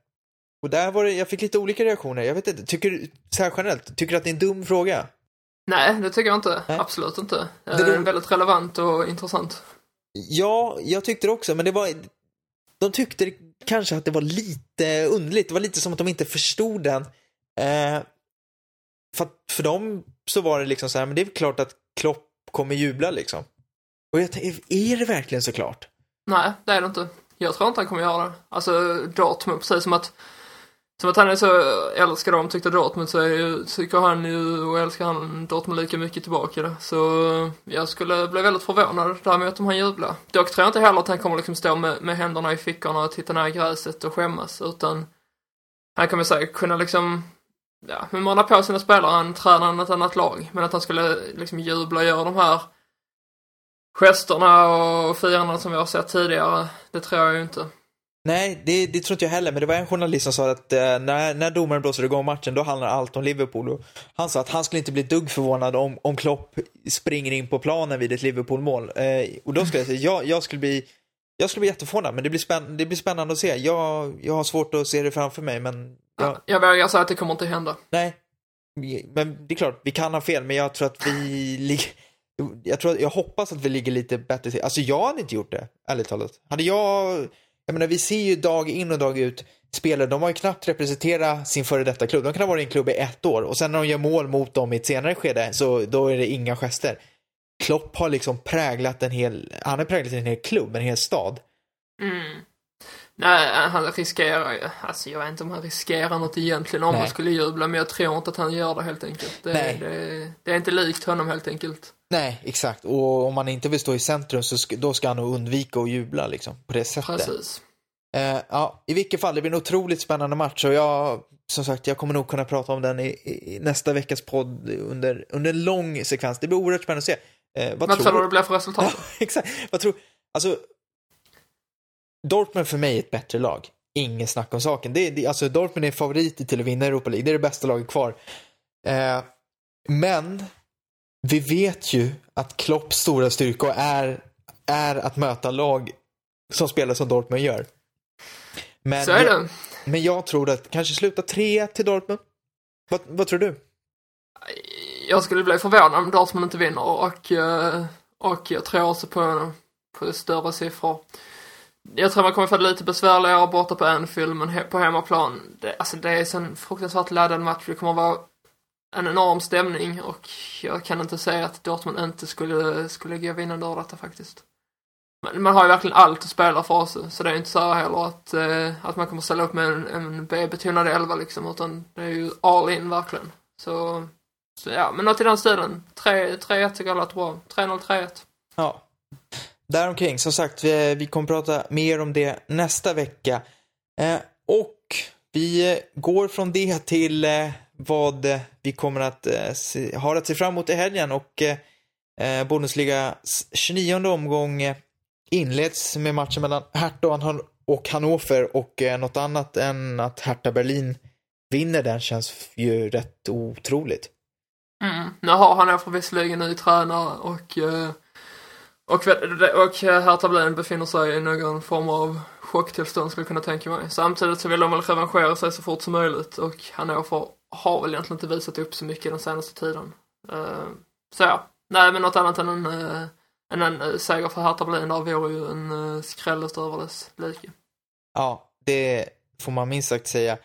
och där var det, jag fick lite olika reaktioner. Jag vet inte, tycker du, så här generellt, tycker du att det är en dum fråga? Nej, det tycker jag inte. Nej. Absolut inte. Det är är- väldigt relevant och intressant. Ja, jag tyckte det också, men det var, de tyckte kanske att det var lite underligt. Det var lite som att de inte förstod den. Eh, för, för dem så var det liksom så här, men det är klart att Klopp kommer jubla liksom. Och jag tänkte, är det verkligen så klart? Nej, det är det inte. Jag tror inte han kommer göra det. Alltså Dortmund, precis som att som att han är så älskar dem, tyckte Dortmund så är ju, tycker han ju och älskar han Dortmund lika mycket tillbaka då. Så jag skulle bli väldigt förvånad däremot om han jublar. Dock tror jag inte heller att han kommer liksom stå med, med händerna i fickorna och titta ner i gräset och skämmas utan han kommer säkert kunna liksom ja, mana på sina spelare, han tränar ett annat lag. Men att han skulle liksom jubla och göra de här gesterna och firandena som vi har sett tidigare, det tror jag ju inte. Nej, det, det tror inte jag heller, men det var en journalist som sa att eh, när, när domaren blåser igång matchen, då handlar allt om Liverpool. Och han sa att han skulle inte bli dugg förvånad om, om Klopp springer in på planen vid ett Liverpool-mål. Eh, och då skulle jag säga, jag, jag skulle bli jag skulle bli jätteförvånad, men det blir, spänn, det blir spännande att se. Jag, jag har svårt att se det framför mig, men jag, Jag vågar säga att det kommer inte hända. nej. Men det är klart, vi kan ha fel, men jag tror att vi ligger... Jag, tror, jag hoppas att vi ligger lite bättre till. Alltså jag hade inte gjort det, ärligt talat. Hade jag... Jag menar, vi ser ju dag in och dag ut spelare, de har ju knappt representerat sin före detta klubb. De kan ha varit i en klubb i ett år och sen när de gör mål mot dem i ett senare skede så då är det inga gester. Klopp har liksom präglat en hel, han har präglat en hel klubb, en hel stad. Mm. Nej, han riskerar ju, alltså jag vet inte om han riskerar något egentligen om Nej. han skulle jubla, men jag tror inte att han gör det helt enkelt. Det, Nej. det, det är inte likt honom helt enkelt. Nej, exakt. Och om man inte vill stå i centrum så ska, då ska han nog undvika att jubla liksom, på det sättet. Precis. Eh, ja, i vilket fall, det blir en otroligt spännande match och jag, som sagt, jag kommer nog kunna prata om den i, i nästa veckas podd under, under en lång sekvens. Det blir oerhört spännande att se. Eh, vad Vad tror du det blir för resultat? Ja, exakt. Vad tror, alltså, Dortmund för mig är ett bättre lag. Ingen snack om saken. Det, är- det, alltså, Dortmund är favoriter till att vinna Europa League. Det är det bästa laget kvar. Eh, men vi vet ju att Klopps stora styrka är, är att möta lag som spelar som Dortmund gör. Men Så är jag, det. men jag tror att kanske sluta 3 till Dortmund. Vad, vad tror du? Jag skulle bli förvånad om Dortmund inte vinner och, eh, och jag tror också på, på större siffror. Jag tror man kommer få det lite besvärligare borta på Anfield, men på hemmaplan, det, alltså det är en fruktansvärt laddad match. Det kommer vara en enorm stämning och jag kan inte säga att Dortmund inte skulle, skulle gå vinnande ur detta faktiskt. Men man har ju verkligen allt att spela för oss, så det är inte så här heller att, eh, att man kommer ställa upp med en, en B-betonad elva liksom, utan det är ju all in verkligen. Så, så ja, men något i den stilen. 3-1 tycker jag låter bra. 3-0, 3-1. Ja. Däromkring, som sagt, vi, vi kommer prata mer om det nästa vecka. Eh, och vi går från det till eh, vad eh, vi kommer att eh, se, ha att se fram emot i helgen och eh, eh, Bundesligas 29 omgång inleds med matchen mellan Hertha och Han- och Hannover och eh, något annat än att Hertha Berlin vinner den känns ju rätt otroligt. Mm. Nu har han visserligen ny tränare och, eh, och, och eh, Hertha Berlin befinner sig i någon form av chocktillstånd skulle jag kunna tänka mig. Samtidigt så vill de väl revanschera sig så fort som möjligt och Hannover har väl egentligen inte visat upp så mycket den senaste tiden. Uh, så ja, nej men något annat än en, uh, än en uh, seger för Hertha Berlin där vore ju en uh, skräll över dess like. Ja, det får man minst sagt säga.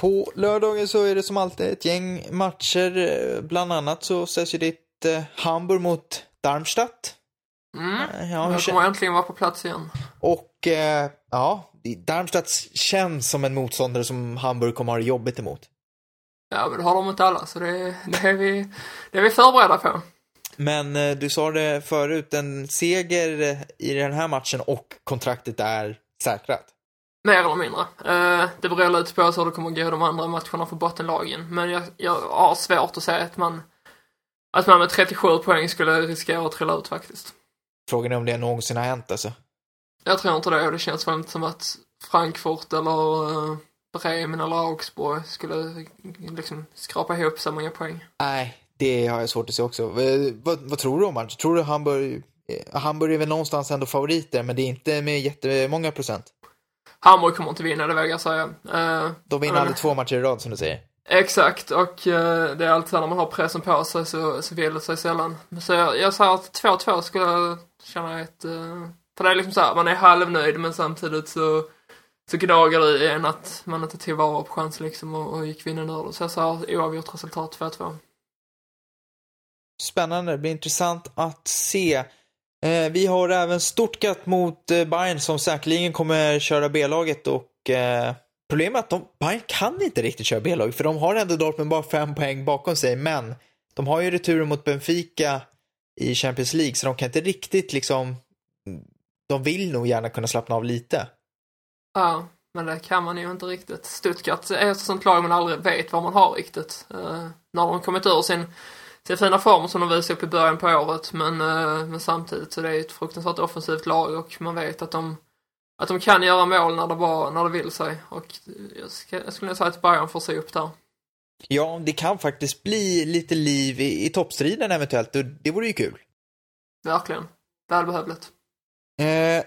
På lördagen så är det som alltid ett gäng matcher. Bland annat så ställs ju ditt Hamburg mot Darmstadt. Mm, ja, jag kommer äntligen vara på plats igen. Och eh, ja, Darmstadt känns som en motståndare som Hamburg kommer ha det jobbigt emot. Ja, men det har de inte alla, så det, det, är, vi, det är vi förberedda på. Men eh, du sa det förut, en seger i den här matchen och kontraktet är säkrat. Mer eller mindre. Eh, det beror lite på hur det kommer gå de andra matcherna för bottenlagen. Men jag, jag har svårt att säga att man, att man med 37 poäng skulle riskera att trilla ut faktiskt. Frågan är om det någonsin har hänt alltså. Jag tror inte det det känns väl inte som att Frankfurt eller uh, Bremen eller Augsburg skulle liksom skrapa ihop så många poäng. Nej, det har jag svårt att se också. Vad, vad, vad tror du om matchen? Tror du Hamburg, eh, Hamburg är väl någonstans ändå favoriter, men det är inte med jättemånga procent? Hamburg kommer inte vinna, det väger jag säga. Uh, De vinner aldrig två matcher i rad som du säger. Exakt, och uh, det är alltid så när man har pressen på sig så, så vill det sig sällan. Så jag, jag säger att 2-2 skulle jag känna ett... Uh, för det är liksom så här, man är halvnöjd men samtidigt så, så gnager det i en att man inte tog vara på chansen liksom och, och gick vinnande ur det. Så jag sa oavgjort resultat 2-2. Spännande, det blir intressant att se. Eh, vi har även Stuttgart mot eh, Bayern som säkerligen kommer köra B-laget och eh, problemet är att de, Bayern kan inte riktigt köra B-laget för de har ändå Dortmund bara fem poäng bakom sig men de har ju returen mot Benfica i Champions League så de kan inte riktigt liksom de vill nog gärna kunna slappna av lite. Ja, men det kan man ju inte riktigt. Stuttgart är ett sånt lag man aldrig vet vad man har riktigt. Uh, när de kommit ur sin, sin fina form som de visade upp i början på året, men, uh, men samtidigt så det är ett fruktansvärt offensivt lag och man vet att de att de kan göra mål när det, bara, när det vill sig. Och jag, ska, jag skulle säga att Bayern får se upp där. Ja, det kan faktiskt bli lite liv i, i toppstriden eventuellt och det vore ju kul. Verkligen. Välbehövligt. Eh,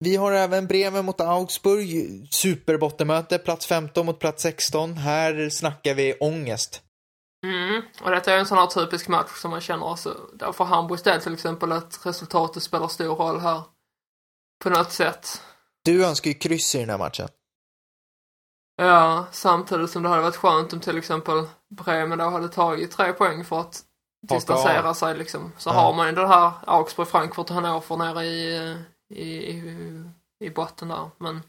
vi har även Bremen mot Augsburg, superbottenmöte, plats 15 mot plats 16. Här snackar vi ångest. Mm, och detta är en sån här typisk match som man känner, alltså, får Hamburgs del till exempel att resultatet spelar stor roll här. På något sätt. Du önskar ju kryss i den här matchen. Ja, samtidigt som det hade varit skönt om till exempel Bremen då hade tagit tre poäng för att distansera sig liksom. Så ja. har man ju det här Augsburg, Frankfurt och Hannover nere i, i, i, i botten där. Men,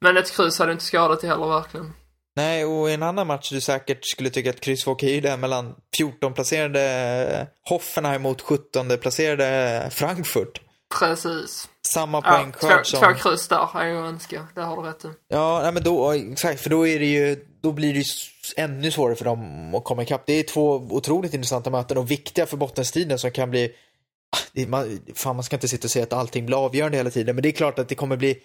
men ett kryss hade inte skadat det heller verkligen. Nej, och en annan match du säkert skulle tycka att kryss var okej, det är mellan 14-placerade Hoffenheim mot 17-placerade Frankfurt. Precis. Samma poängskörd ja, som... Två kryss där är ju önska, det har du rätt i. Ja, nej, men då, exakt, för då är det ju, då blir det ju ännu svårare för dem att komma ikapp. Det är två otroligt intressanta möten och viktiga för bottenstriden som kan bli, det, man, fan man ska inte sitta och säga att allting blir avgörande hela tiden, men det är klart att det kommer bli,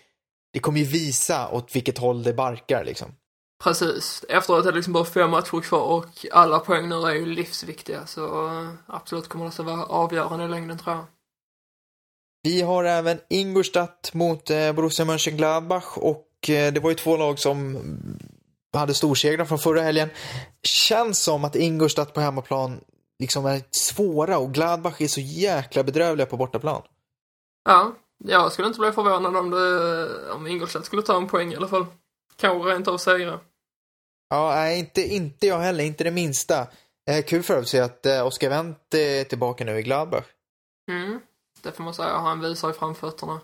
det kommer ju visa åt vilket håll det barkar liksom. Precis. Efteråt är det liksom bara fem matcher kvar och alla poäng nu är ju livsviktiga så absolut kommer det att vara avgörande i längden tror jag. Vi har även Ingolstadt mot eh, Borussia Mönchengladbach och eh, det var ju två lag som hade storsegrar från förra helgen. Känns som att Ingolstadt på hemmaplan liksom är svåra och Gladbach är så jäkla bedrövliga på bortaplan. Ja, jag skulle inte bli förvånad om, det, om Ingolstadt skulle ta en poäng i alla fall. Kanske rent av segra. Ja, nej, inte, inte jag heller, inte det minsta. Eh, kul för att se att eh, Oskar Wendt är tillbaka nu i Gladbach. Mm, det får man säga. Han visar i framfötterna.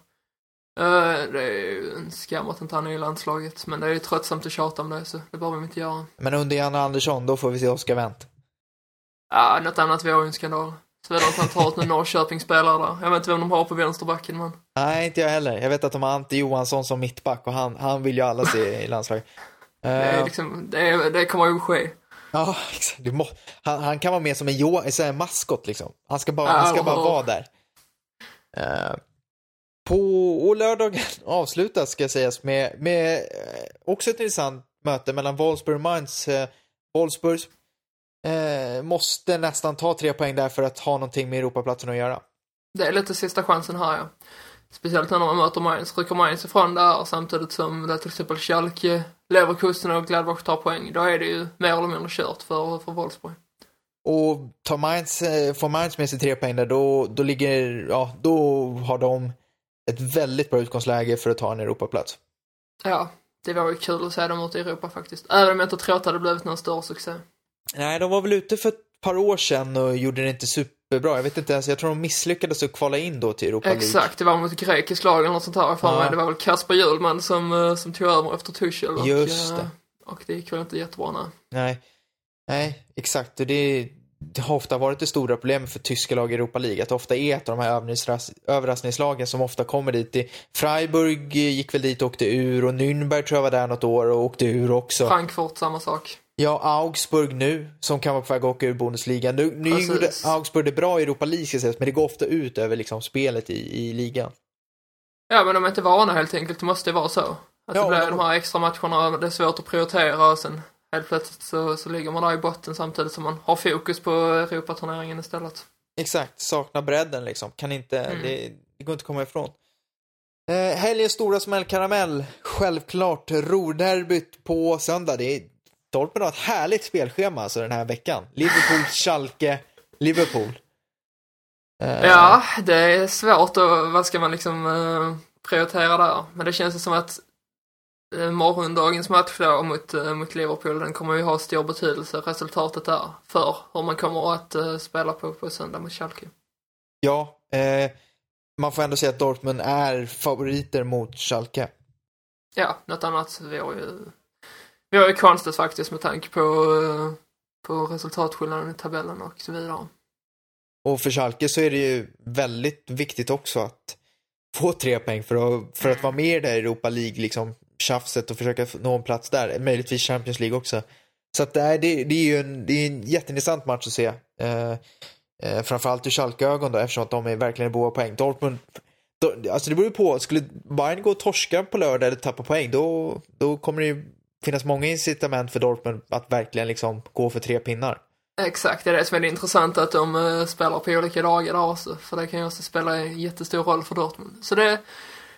Uh, det är ju en skam att inte han är i landslaget, men det är ju tröttsamt att tjata om det, så det behöver vi inte göra. Men under Janne Andersson, då får vi se Oskar Wendt. Ja, något annat vore ju en skandal. Såvida att han tar ett Norrköping-spelare där. Jag vet inte vem de har på vänsterbacken, men... Nej, inte jag heller. Jag vet att de har Ante Johansson som mittback och han, han vill ju alla se i landslaget. det, är eh, liksom, det, är, det kommer ju ske. Ja, exakt. Må, han, han, kan vara med som en, jo, en maskot liksom. Han ska bara, han ska bara vara där. Eh, på lördagen avslutas, ska sägas, med, med eh, också ett intressant möte mellan Wolfsburg och Mainz. Eh, Wolfsburg eh, måste nästan ta tre poäng där för att ha någonting med Europaplatsen att göra. Det är lite sista chansen här ja. Speciellt när man möter Mainz. Rycker Mainz ifrån där samtidigt som det till exempel Schalke, Leverkusen och Gladbach tar poäng. Då är det ju mer eller mindre kört för, för Wolfsburg. Och tar Mainz, eh, får Mainz med sig tre poäng där, då, då ligger, ja, då har de ett väldigt bra utgångsläge för att ta en Europaplats. Ja, det var ju kul att se dem ute i Europa faktiskt. Även om jag inte tror att det hade blivit någon större succé. Nej, de var väl ute för ett par år sedan och gjorde det inte superbra. Jag vet inte ens, jag tror de misslyckades att kvala in då till Europa League. Exakt, det var mot grekisk lag eller något sånt här för Ja. mig. Det var väl Kasper Hjulman som, eh, som tog över efter Tuchel. Och, Just eh, det. Och det gick väl inte jättebra nej. Nej, nej, exakt. Det, det har ofta varit det stora problemet för tyska lag i Europa League. Att det ofta är ett av de här överrasknings- överraskningslagen som ofta kommer dit. Freiburg gick väl dit och åkte ur och Nürnberg tror jag var där något år och åkte ur också. Frankfurt, samma sak. Ja, Augsburg nu, som kan vara på väg att åka ur Bundesliga. Nu, nu gjorde Augsburg det bra i Europa League men det går ofta ut över liksom spelet i, i ligan. Ja, men de är inte vana helt enkelt. Det måste vara så. Att Ja, det blir men- de här extra matcherna, det är svårt att prioritera och sen helt plötsligt så, så ligger man där i botten samtidigt som man har fokus på Europaturneringen istället. Exakt, saknar bredden liksom. Kan inte, Mm. det, det går inte att komma ifrån. Eh, helgens stora smällkaramell, självklart Rorderbyt på söndag. Det är, Dortmund har ett härligt spelschema alltså den här veckan. Liverpool, Schalke, Liverpool. Eh, Ja, det är svårt och vad ska man liksom eh, prioritera där? Men det känns som att morgondagens match då mot, eh, mot Liverpool, den kommer ju ha stor betydelse, resultatet där, för hur man kommer att eh, spela på, på söndag mot Schalke. Ja, eh, man får ändå säga att Dortmund är favoriter mot Schalke. Ja, något annat vore ju, vore ju konstigt faktiskt med tanke på, eh, på resultatskillnaden i tabellen och så vidare. Och för Schalke så är det ju väldigt viktigt också att få tre poäng för att, för att vara med i det här Europa League, liksom tjafset och försöka nå en plats där. Möjligtvis Champions League också. Så att det, är, det, det är ju en, det är en jätteintressant match att se. Eh, eh, framförallt ur Schalke-ögon då, eftersom att de är verkligen i behov av poäng. Dortmund, då, alltså det beror ju på, skulle Bayern gå och torska på lördag eller tappa poäng, då, då kommer det ju finnas många incitament för Dortmund att verkligen liksom gå för tre pinnar. Exakt, det är det som är det intressanta att de eh, spelar på olika dagar där också, för det kan ju också spela en jättestor roll för Dortmund. Så det,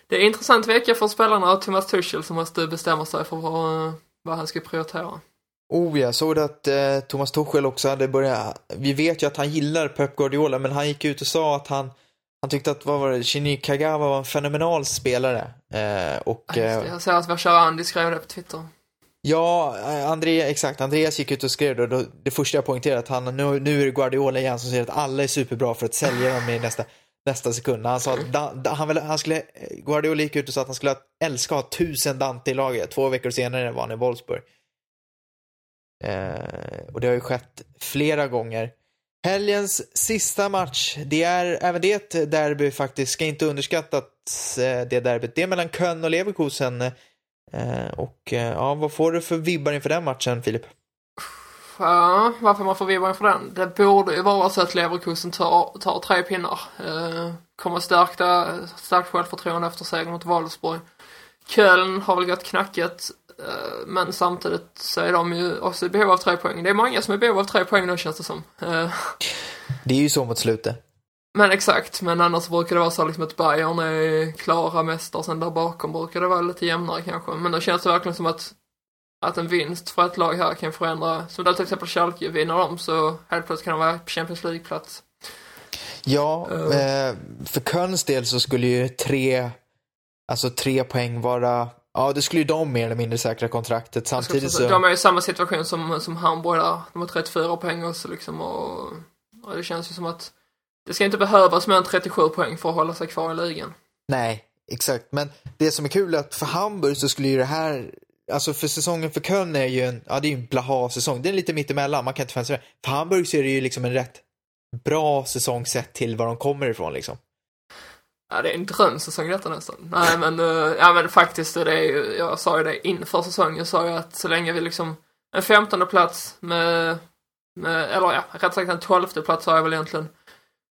det är en intressant vecka för spelarna och Thomas Tuchel som måste bestämma sig för vad, vad han ska prioritera. Oh ja, såg du att eh, Thomas Tuchel också hade börjat, vi vet ju att han gillar Pep Guardiola, men han gick ut och sa att han, han tyckte att, vad var det, Shinji Kagawa var en fenomenal spelare. Eh, och eh, Jag ser att Andy skrev det på Twitter. ja, eh, André, exakt, Andreas gick ut och skrev det, då, det första jag poängterade att han, nu, nu är det Guardiola igen som säger att alla är superbra för att sälja dem i nästa, nästa sekund. Han sa att da, han, ville, han skulle, Guardiola gick ut och sa att han skulle älska att ha tusen Dante i laget. Två veckor senare var han i Wolfsburg. Eh, och det har ju skett flera gånger. Helgens sista match, det är även det ett derby faktiskt, ska inte underskattas eh, det derbyt. Det är mellan Köln och Leverkusen. Eh, och eh, ja, vad får du för vibbar inför den matchen, Filip? Ja, varför man får vibbar inför den? Det borde ju vara så att Leverkusen tar, tar tre pinnar. Eh, kommer stärkta, starkt självförtroende efter segern mot Wolfsburg. Köln har väl gått knackigt, eh, men samtidigt så är de ju också i behov av tre poäng. Det är många som är i behov av tre poäng nu känns det som. Eh, Det är ju så mot slutet. men exakt, men annars brukar det vara så liksom att Bayern är klara mästare, sen där bakom brukar det vara lite jämnare kanske. Men då känns det verkligen som att, att en vinst för ett lag här kan förändra, som där till exempel Schalke, vinner de så helt plötsligt kan de vara på Champions League-plats. Ja, eh, för Kölns del så skulle ju tre, alltså tre poäng vara, ja det skulle ju de mer eller mindre säkra kontraktet. Samtidigt så, De är i samma situation som, som Hamburg där. De har 34 poäng också liksom och, och det känns ju som att det ska inte behövas mer än 37 poäng för att hålla sig kvar i ligan. nej, exakt. Men det som är kul är att för Hamburg så skulle ju det här, alltså för säsongen för Köln är ju en, ja det är ju en blaha-säsong. Det är lite mittemellan, man kan inte fanns För Hamburg så är det ju liksom en rätt bra säsong sett till var de kommer ifrån liksom. Ja, det är en drömsäsong detta nästan. Nej, men, eh, ja, men faktiskt, det är ju, jag sa ju det inför säsongen, jag sa ju att så länge vi liksom, en femtonde plats med, med eller ja, rätt sagt en tolfte plats har jag väl egentligen,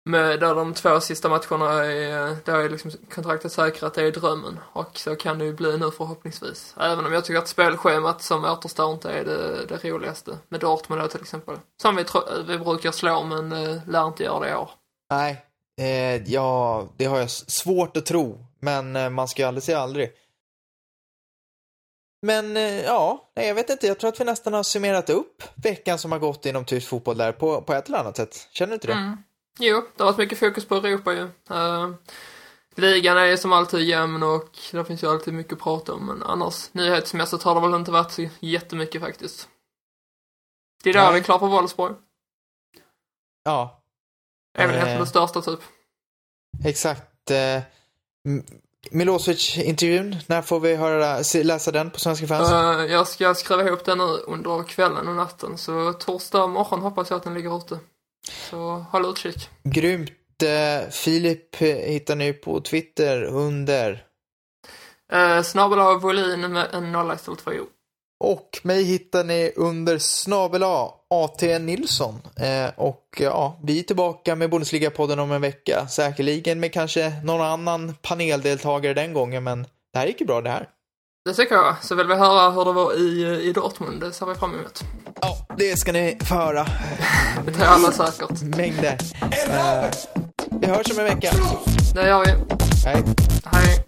med där de två sista matcherna är, då är liksom kontraktet säkrat, det är drömmen. Och så kan det ju bli nu förhoppningsvis. Även om jag tycker att spelschemat som återstår inte är det, det roligaste. Med Dortmund då till exempel. Som vi, vi brukar slå, men eh, lär inte göra det i år. Nej, Eh, ja, det har jag svårt att tro, men eh, man ska ju aldrig säga aldrig. Men eh, ja, nej, jag vet inte. Jag tror att vi nästan har summerat upp veckan som har gått inom tysk fotboll där på, på ett eller annat sätt. Känner du inte det? Mm. Jo, det har varit mycket fokus på Europa ju. Uh, ligan är ju som alltid jämn och det finns ju alltid mycket att prata om. Men annars, nyhetsmässigt har det väl inte varit så jättemycket faktiskt. Det är där vi är klara på Wolfsburg. Ja. Är väl egentligen det största typ. Exakt. Eh, Milosevic-intervjun, när får vi höra, läsa den på Svenska fans? Uh, jag ska skriva ihop den nu under kvällen och natten, så torsdag morgon hoppas jag att den ligger ute. Så håll utkik. Grymt. Uh, Filip hittar ni på Twitter under? Uh, Snabel av volym med en nolla istället för O. Och mig hittar ni under snabel AT Nilsson. Eh, och ja, vi är tillbaka med Bundesliga-podden om en vecka. Säkerligen med kanske någon annan paneldeltagare den gången, men det här gick ju bra det här. Det tycker jag. Så vill vi höra hur det var i, i Dortmund. Det ser vi fram emot. Ja, det ska ni få höra. det tar alla säkert. Mängder. Eh, vi hörs om en vecka. Det gör vi. Hej. Hej.